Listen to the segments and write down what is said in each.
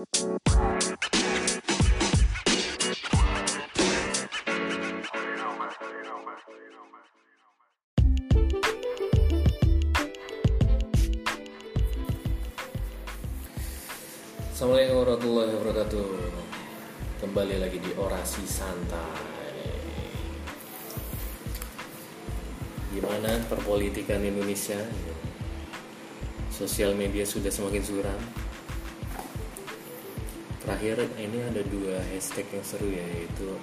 Assalamualaikum warahmatullahi wabarakatuh. Kembali lagi di Orasi Santai. Gimana perpolitikan Indonesia? Sosial media sudah semakin suram Terakhir ini ada dua hashtag yang seru ya Yaitu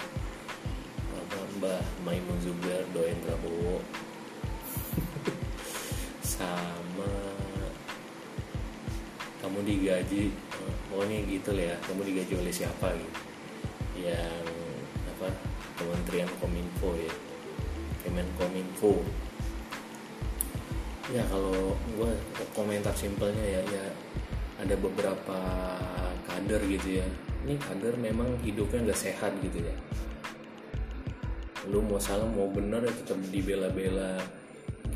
apa, Mbah Maimun Zubair doain Prabowo. Sama kamu digaji pokoknya gitu lah ya kamu digaji oleh siapa gitu. Yang apa Kementerian Kominfo ya Kemenkominfo. Ya kalau gue komentar simpelnya ya ya ada beberapa kader gitu ya. Ini kader memang hidupnya nggak sehat gitu ya. Lu mau salah mau bener ya tetap dibela-bela.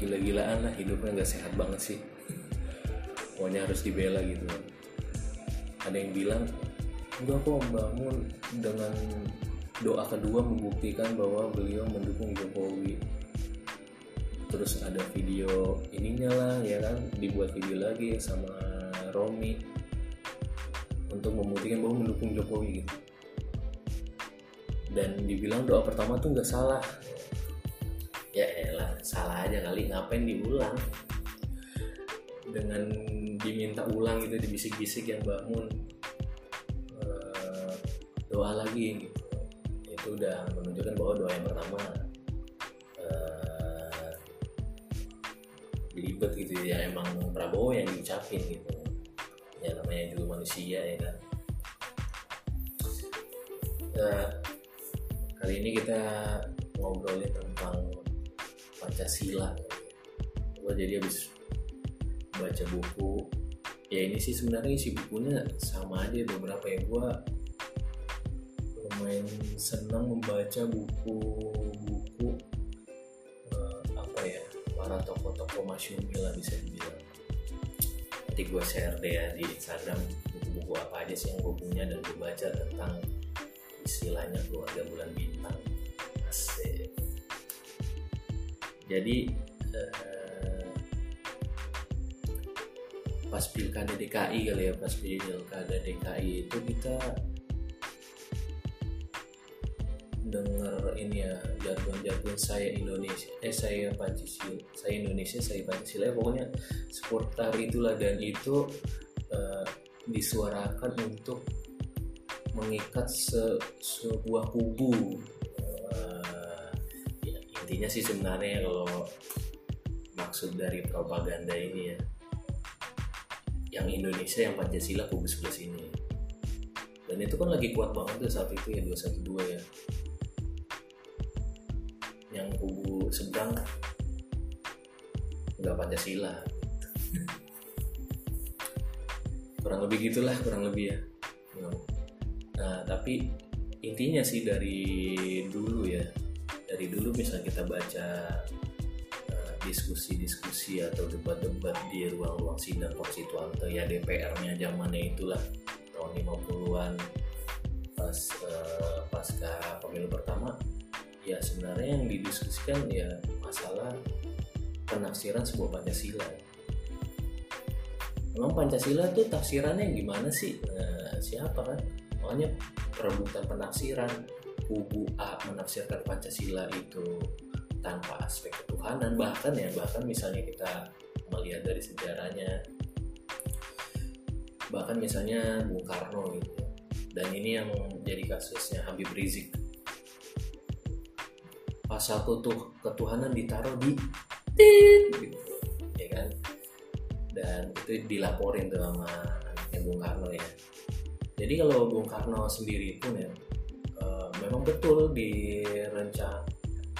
Gila-gilaan lah hidupnya nggak sehat banget sih. Pokoknya harus dibela gitu. Ada yang bilang enggak kok membangun dengan doa kedua membuktikan bahwa beliau mendukung Jokowi. Terus ada video ininya lah ya kan? Dibuat video lagi sama Romi untuk membuktikan bahwa mendukung Jokowi gitu. Dan dibilang doa pertama tuh nggak salah. Ya elah salah aja kali ngapain diulang? Dengan diminta ulang gitu dibisik-bisik yang bangun uh, doa lagi gitu. Itu udah menunjukkan bahwa doa yang pertama uh, gitu ya emang Prabowo yang diucapin gitu ya namanya juga manusia ya kan? Nah, kali ini kita ngobrolin tentang Pancasila. Gue jadi habis baca buku. Ya ini sih sebenarnya isi bukunya sama aja beberapa ya. Gue lumayan senang membaca buku-buku uh, apa ya para tokoh-tokoh masyumi lah bisa dibilang nanti gue share deh ya di Instagram buku-buku apa aja sih yang gue punya dan gue baca tentang istilahnya keluarga bulan bintang. Asik. Jadi uh, pas pilkada DKI kali ya pas pilkada DKI itu kita dengar ini ya jargon-jargon saya Indonesia eh saya Pancasila saya Indonesia saya Pancasila ya, pokoknya seputar itulah. Dan itu uh, disuarakan untuk mengikat se sebuah kubu. Uh, ya, intinya sih sebenarnya kalau maksud dari propaganda ini ya yang Indonesia yang Pancasila kubu sebelah sini. Dan itu kan lagi kuat banget tuh saat itu ya 212 ya seberang nggak Pancasila. Kurang lebih gitulah kurang lebih ya. Nah tapi intinya sih dari dulu ya dari dulu misalnya kita baca diskusi-diskusi atau debat-debat di ruang-ruang sidang konstituante ya DPR-nya zamannya itulah tahun 50-an pas uh, pasca pemilu pertama ya sebenarnya yang didiskusikan ya masalah penafsiran sebuah Pancasila. Memang Pancasila tuh tafsirannya gimana sih? Nah, siapa kan? Makanya perebutan penafsiran kubu A menafsirkan Pancasila itu tanpa aspek ketuhanan bahkan ya bahkan misalnya kita melihat dari sejarahnya bahkan misalnya Bung Karno gitu. Dan ini yang jadi kasusnya Habib Rizik pasal tutuh ketuhanan ditaruh di tit gitu. Ya kan? Dan itu dilaporin tuh sama Bung Karno ya. Jadi kalau Bung Karno sendiri pun ya uh, memang betul di rencana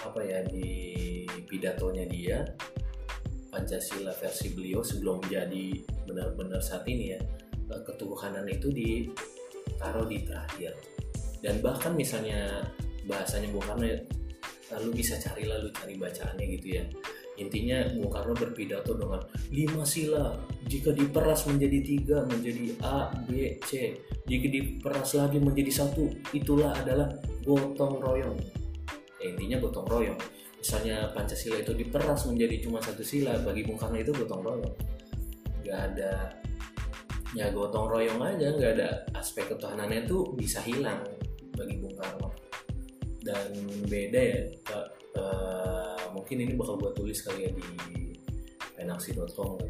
apa ya di pidatonya dia Pancasila versi beliau sebelum menjadi benar-benar saat ini ya ketuhanan itu ditaruh di terakhir. Dan bahkan misalnya bahasanya Bung Karno ya, lalu bisa cari lalu cari bacaannya gitu ya. Intinya Bung Karno berpidato dengan lima sila. Jika diperas menjadi tiga menjadi A B C. Jika diperas lagi menjadi satu itulah adalah gotong royong. Ya, intinya gotong royong. Misalnya Pancasila itu diperas menjadi cuma satu sila bagi Bung Karno itu gotong royong. Nggak ada ya gotong royong aja nggak ada aspek ketuhanannya itu bisa hilang bagi Bung Karno dan beda ya uh, mungkin ini bakal gue tulis kali ya di penaksi.com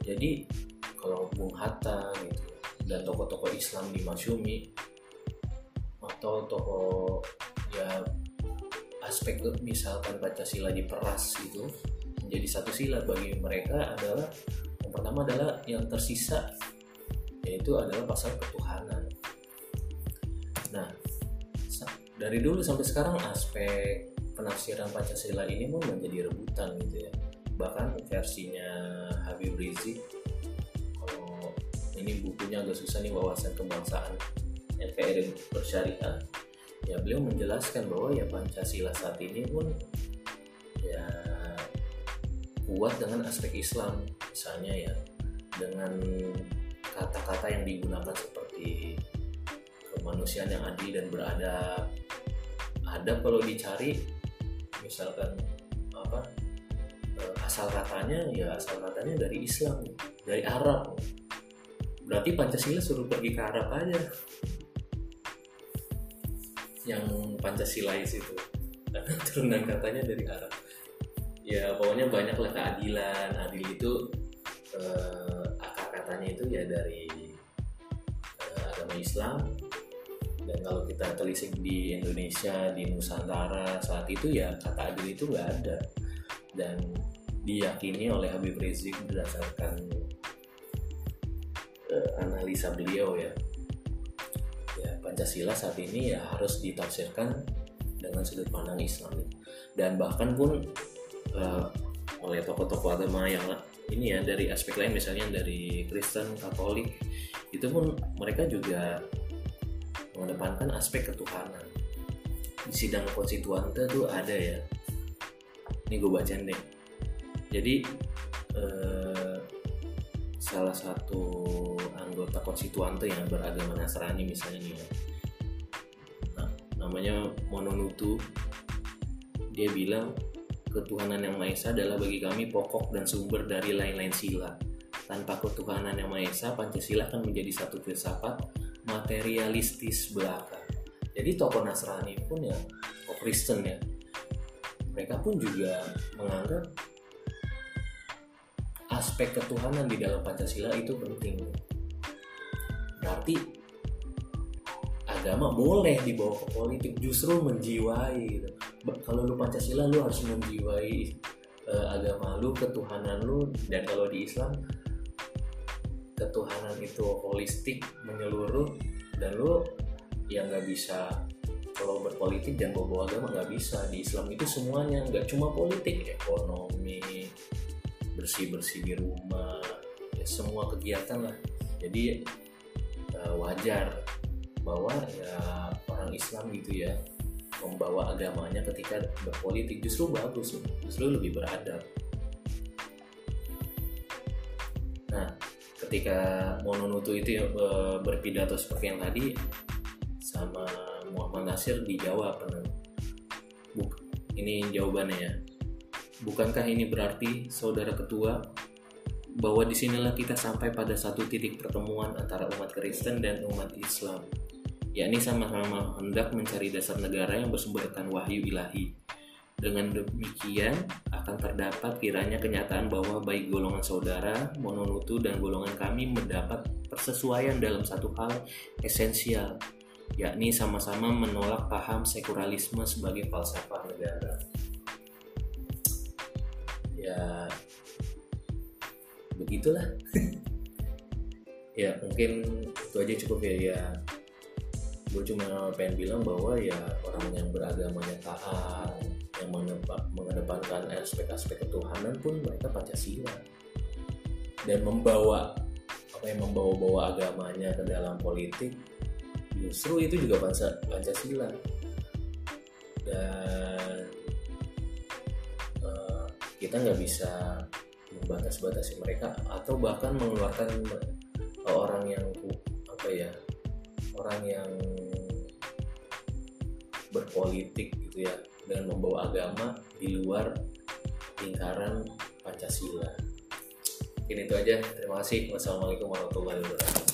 jadi kalau Bung Hatta gitu dan tokoh-tokoh Islam di Masyumi atau tokoh ya aspek misalkan Pancasila diperas itu menjadi satu sila bagi mereka adalah yang pertama adalah yang tersisa yaitu adalah pasal ketuhanan. Nah, dari dulu sampai sekarang aspek penafsiran Pancasila ini pun menjadi rebutan gitu ya. Bahkan versinya Habib Rizik kalau ini bukunya agak susah nih wawasan kebangsaan NKRI bersyariah ya beliau menjelaskan bahwa ya Pancasila saat ini pun ya kuat dengan aspek Islam misalnya ya dengan kata-kata yang digunakan seperti kemanusiaan yang adil dan beradab adab kalau dicari misalkan apa eh, asal katanya ya asal katanya dari Islam dari Arab. Berarti Pancasila suruh pergi ke Arab aja. Yang Pancasilais itu karena turunan katanya dari Arab. Ya pokoknya banyak lah keadilan. Adil itu eh, akar katanya itu ya dari eh, agama Islam dan kalau kita telisik di Indonesia di Nusantara saat itu ya kata adil itu nggak ada. Dan diyakini oleh Habib Rizik berdasarkan eh, analisa beliau ya. Pancasila saat ini ya harus ditafsirkan dengan sudut pandang Islam. Dan bahkan pun uh, oleh tokoh-tokoh agama yang ini ya dari aspek lain misalnya dari Kristen Katolik itu pun mereka juga mengedepankan aspek ketuhanan di sidang konstituante tuh ada ya ini gue bacain deh jadi eh, salah satu anggota konstituante yang beragama Nasrani misalnya nih ya. Nah, namanya Mononutu. Dia bilang ketuhanan yang Maha Esa adalah bagi kami pokok dan sumber dari lain-lain sila. Tanpa ketuhanan yang Maha Esa, Pancasila akan menjadi satu filsafat materialistis belaka. Jadi tokoh Nasrani pun ya, tokoh Kristen ya, mereka pun juga menganggap aspek ketuhanan di dalam Pancasila itu penting berarti agama boleh dibawa ke politik justru menjiwai gitu. kalau lu Pancasila lu harus menjiwai uh, agama lu ketuhanan lu dan kalau di Islam ketuhanan itu holistik menyeluruh dan lu yang nggak bisa kalau berpolitik dan bawa, agama nggak bisa. Di Islam itu semuanya nggak cuma politik ekonomi bersih bersih di rumah ya semua kegiatan lah. Jadi uh, wajar bahwa ya orang Islam gitu ya membawa agamanya ketika berpolitik justru bagus justru lebih beradab ketika Mononutu itu uh, berpidato seperti yang tadi sama Muhammad Nasir dijawab Buk, ini jawabannya ya Bukankah ini berarti, saudara ketua, bahwa di sinilah kita sampai pada satu titik pertemuan antara umat Kristen dan umat Islam, yakni sama-sama hendak mencari dasar negara yang bersumberkan wahyu ilahi. Dengan demikian, akan terdapat kiranya kenyataan bahwa baik golongan saudara, mononutu, dan golongan kami mendapat persesuaian dalam satu hal esensial, yakni sama-sama menolak paham sekuralisme sebagai falsafah negara. Ya begitulah. Ya mungkin itu aja cukup ya ya. Gue cuma pengen bilang bahwa ya orang yang beragamanya taat yang mengedepankan aspek-aspek ketuhanan pun mereka pancasila. Dan membawa apa yang membawa-bawa agamanya ke dalam politik justru itu juga pancasila. Dan kita nggak bisa membatas-batasi mereka atau bahkan mengeluarkan orang yang apa ya orang yang berpolitik gitu ya dengan membawa agama di luar lingkaran Pancasila. Mungkin itu aja. Terima kasih. Wassalamualaikum warahmatullahi wabarakatuh.